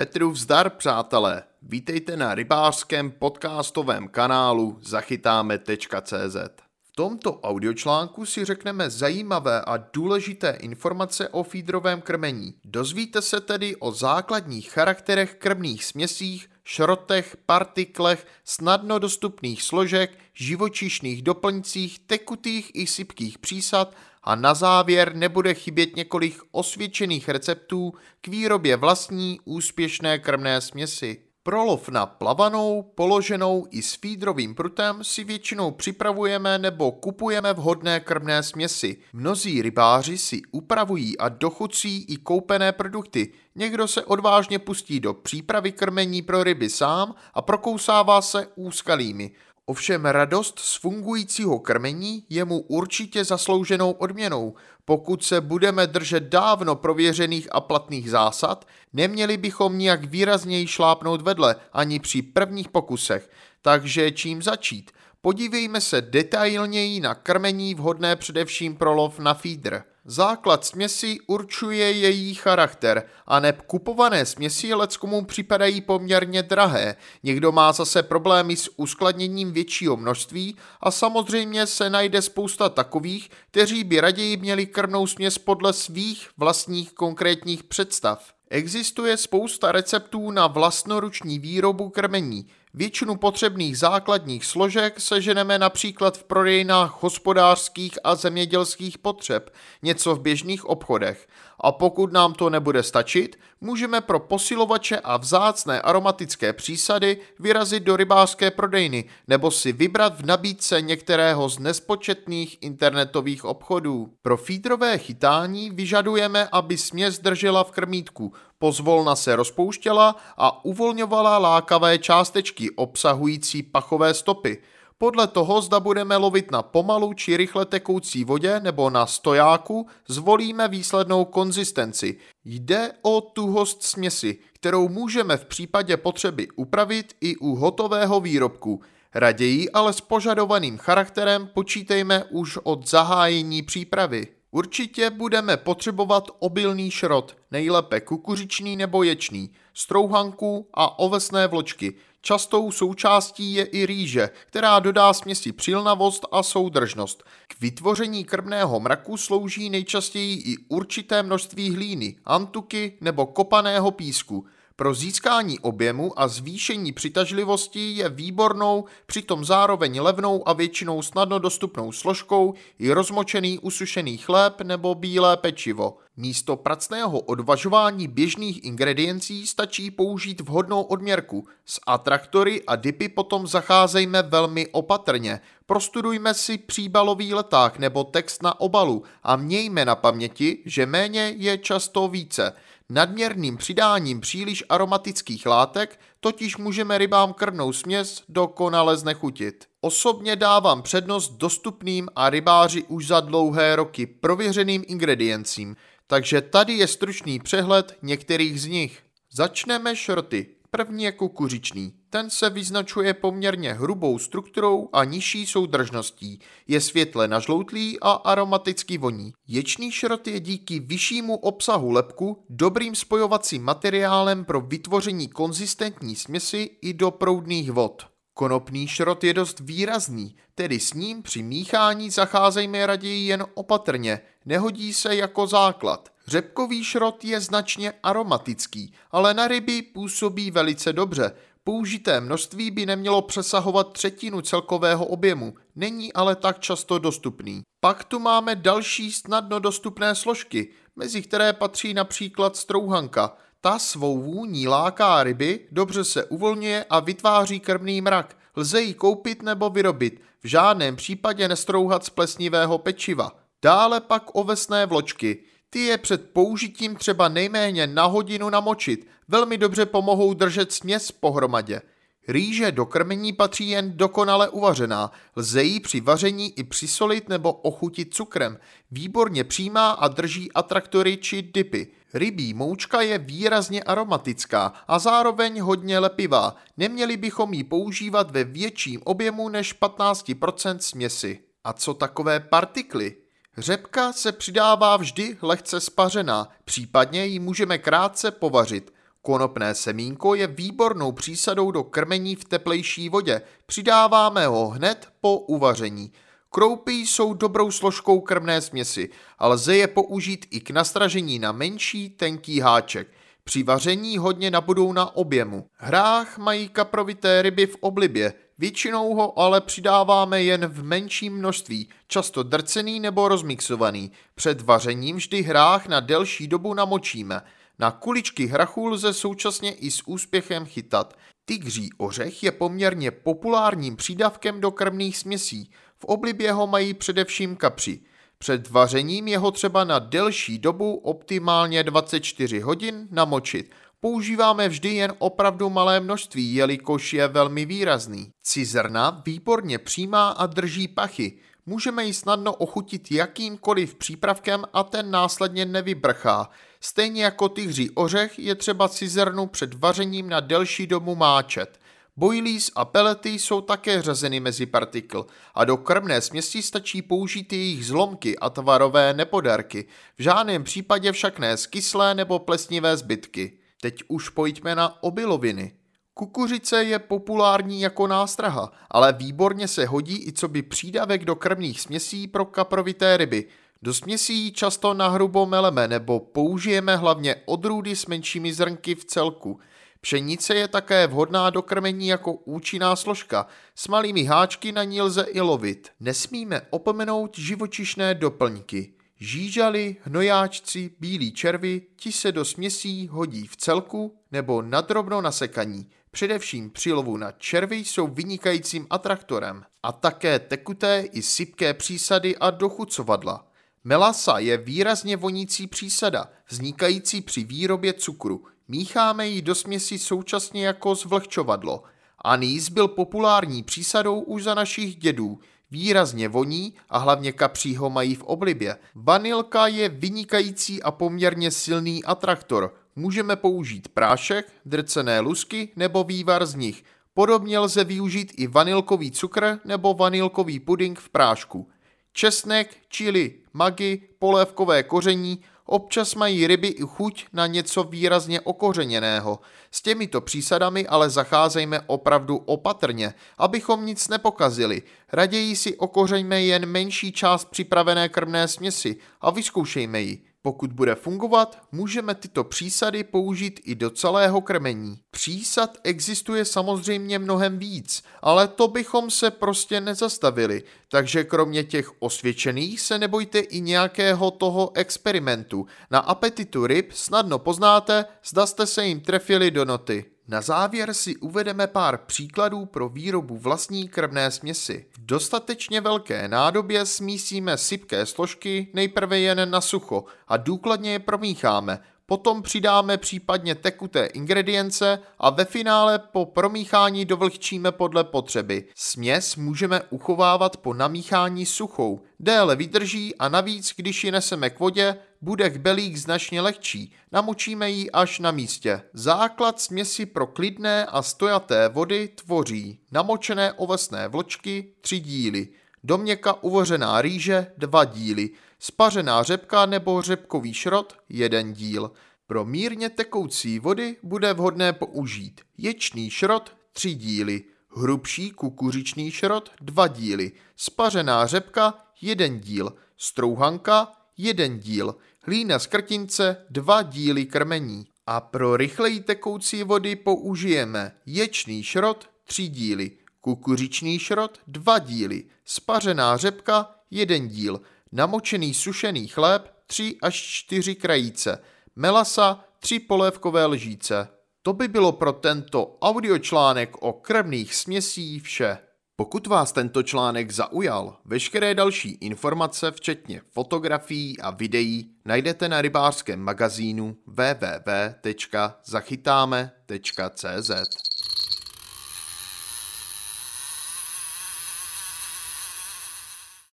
Petru vzdar, přátelé. Vítejte na rybářském podcastovém kanálu zachytáme.cz. V tomto audiočlánku si řekneme zajímavé a důležité informace o fídrovém krmení. Dozvíte se tedy o základních charakterech krmných směsích, šrotech, partiklech, snadno dostupných složek, živočišných doplňcích, tekutých i sypkých přísad a na závěr nebude chybět několik osvědčených receptů k výrobě vlastní úspěšné krmné směsi. Prolov na plavanou, položenou i s fídrovým prutem si většinou připravujeme nebo kupujeme vhodné krmné směsi. Mnozí rybáři si upravují a dochucí i koupené produkty. Někdo se odvážně pustí do přípravy krmení pro ryby sám a prokousává se úskalými. Ovšem radost z fungujícího krmení je mu určitě zaslouženou odměnou. Pokud se budeme držet dávno prověřených a platných zásad, neměli bychom nijak výrazněji šlápnout vedle ani při prvních pokusech. Takže čím začít? Podívejme se detailněji na krmení vhodné především pro lov na feeder. Základ směsi určuje její charakter a neb kupované směsi leckomu připadají poměrně drahé. Někdo má zase problémy s uskladněním většího množství a samozřejmě se najde spousta takových, kteří by raději měli krmnou směs podle svých vlastních konkrétních představ. Existuje spousta receptů na vlastnoruční výrobu krmení. Většinu potřebných základních složek seženeme například v prodejnách hospodářských a zemědělských potřeb, něco v běžných obchodech. A pokud nám to nebude stačit, můžeme pro posilovače a vzácné aromatické přísady vyrazit do rybářské prodejny nebo si vybrat v nabídce některého z nespočetných internetových obchodů. Pro fídrové chytání vyžadujeme, aby směs držela v krmítku, pozvolna se rozpouštěla a uvolňovala lákavé částečky obsahující pachové stopy. Podle toho, zda budeme lovit na pomalu či rychle tekoucí vodě nebo na stojáku, zvolíme výslednou konzistenci. Jde o tuhost směsi, kterou můžeme v případě potřeby upravit i u hotového výrobku. Raději ale s požadovaným charakterem počítejme už od zahájení přípravy. Určitě budeme potřebovat obilný šrot, nejlépe kukuřičný nebo ječný, strouhanku a ovesné vločky. Častou součástí je i rýže, která dodá směsi přilnavost a soudržnost. K vytvoření krmného mraku slouží nejčastěji i určité množství hlíny, antuky nebo kopaného písku – pro získání objemu a zvýšení přitažlivosti je výbornou, přitom zároveň levnou a většinou snadno dostupnou složkou i rozmočený usušený chléb nebo bílé pečivo. Místo pracného odvažování běžných ingrediencí stačí použít vhodnou odměrku. S atraktory a dipy potom zacházejme velmi opatrně. Prostudujme si příbalový leták nebo text na obalu a mějme na paměti, že méně je často více – Nadměrným přidáním příliš aromatických látek totiž můžeme rybám krnou směs dokonale znechutit. Osobně dávám přednost dostupným a rybáři už za dlouhé roky prověřeným ingrediencím, takže tady je stručný přehled některých z nich. Začneme šroty. První je kukuřičný. Ten se vyznačuje poměrně hrubou strukturou a nižší soudržností. Je světle nažloutlý a aromaticky voní. Ječný šrot je díky vyššímu obsahu lepku dobrým spojovacím materiálem pro vytvoření konzistentní směsi i do proudných vod. Konopný šrot je dost výrazný, tedy s ním při míchání zacházejme raději jen opatrně, nehodí se jako základ. Řepkový šrot je značně aromatický, ale na ryby působí velice dobře. Použité množství by nemělo přesahovat třetinu celkového objemu, není ale tak často dostupný. Pak tu máme další snadno dostupné složky, mezi které patří například strouhanka. Ta svou vůní láká ryby, dobře se uvolňuje a vytváří krmný mrak. Lze ji koupit nebo vyrobit, v žádném případě nestrouhat z plesnivého pečiva. Dále pak ovesné vločky. Ty je před použitím třeba nejméně na hodinu namočit, velmi dobře pomohou držet směs pohromadě. Rýže do krmení patří jen dokonale uvařená, lze ji při vaření i přisolit nebo ochutit cukrem, výborně přijímá a drží atraktory či dipy. Rybí moučka je výrazně aromatická a zároveň hodně lepivá, neměli bychom ji používat ve větším objemu než 15% směsi. A co takové partikly? Řepka se přidává vždy lehce spařená, případně ji můžeme krátce povařit. Konopné semínko je výbornou přísadou do krmení v teplejší vodě. Přidáváme ho hned po uvaření. Kroupy jsou dobrou složkou krmné směsi a lze je použít i k nastražení na menší, tenký háček. Při vaření hodně nabudou na objemu. Hrách mají kaprovité ryby v oblibě, většinou ho ale přidáváme jen v menším množství, často drcený nebo rozmixovaný. Před vařením vždy hrách na delší dobu namočíme. Na kuličky hrachu lze současně i s úspěchem chytat. Tygří ořech je poměrně populárním přídavkem do krmných směsí. V oblibě ho mají především kapři. Před vařením je ho třeba na delší dobu, optimálně 24 hodin, namočit. Používáme vždy jen opravdu malé množství, jelikož je velmi výrazný. Cizrna výborně přijímá a drží pachy. Můžeme ji snadno ochutit jakýmkoliv přípravkem a ten následně nevybrchá. Stejně jako tygří ořech je třeba cizrnu před vařením na delší dobu máčet. Boilies a pelety jsou také řazeny mezi partikl a do krmné směsi stačí použít jejich zlomky a tvarové nepodarky, v žádném případě však ne kyslé nebo plesnivé zbytky. Teď už pojďme na obiloviny. Kukuřice je populární jako nástraha, ale výborně se hodí i co by přídavek do krmných směsí pro kaprovité ryby. Do směsí často nahrubo meleme nebo použijeme hlavně odrůdy s menšími zrnky v celku – Pšenice je také vhodná do krmení jako účinná složka. S malými háčky na ní lze i lovit. Nesmíme opomenout živočišné doplňky. Žížaly, hnojáčci, bílí červy, ti se do směsí hodí v celku nebo na drobno nasekaní. Především při lovu na červy jsou vynikajícím atraktorem. A také tekuté i sypké přísady a dochucovadla. Melasa je výrazně vonící přísada, vznikající při výrobě cukru. Mícháme ji do směsi současně jako zvlhčovadlo. Anýs byl populární přísadou už za našich dědů, výrazně voní a hlavně kapří ho mají v oblibě. Vanilka je vynikající a poměrně silný atraktor. Můžeme použít prášek, drcené lusky nebo vývar z nich. Podobně lze využít i vanilkový cukr nebo vanilkový puding v prášku. Česnek, čili, magy, polévkové koření Občas mají ryby i chuť na něco výrazně okořeněného. S těmito přísadami ale zacházejme opravdu opatrně, abychom nic nepokazili. Raději si okořeňme jen menší část připravené krmné směsi a vyzkoušejme ji. Pokud bude fungovat, můžeme tyto přísady použít i do celého krmení. Přísad existuje samozřejmě mnohem víc, ale to bychom se prostě nezastavili, takže kromě těch osvědčených se nebojte i nějakého toho experimentu. Na apetitu ryb snadno poznáte, zda jste se jim trefili do noty. Na závěr si uvedeme pár příkladů pro výrobu vlastní krvné směsi. Dostatečně velké nádobě smísíme sypké složky nejprve jen na sucho a důkladně je promícháme, potom přidáme případně tekuté ingredience a ve finále po promíchání dovlhčíme podle potřeby. Směs můžeme uchovávat po namíchání suchou, déle vydrží a navíc, když ji neseme k vodě, bude kbelík značně lehčí, namočíme ji až na místě. Základ směsi pro klidné a stojaté vody tvoří namočené ovesné vločky 3 díly, doměka uvořená rýže 2 díly, spařená řepka nebo řepkový šrot 1 díl. Pro mírně tekoucí vody bude vhodné použít ječný šrot 3 díly, hrubší kukuřičný šrot 2 díly, spařená řepka 1 díl, strouhanka 1 díl, hlína z krtince 2 díly krmení. A pro rychleji tekoucí vody použijeme ječný šrot 3 díly, kukuřičný šrot 2 díly, spařená řepka 1 díl, namočený sušený chléb 3 až 4 krajíce, melasa 3 polévkové lžíce. To by bylo pro tento audiočlánek o krvných směsí vše. Pokud vás tento článek zaujal, veškeré další informace, včetně fotografií a videí, najdete na rybářském magazínu www.zachytáme.cz.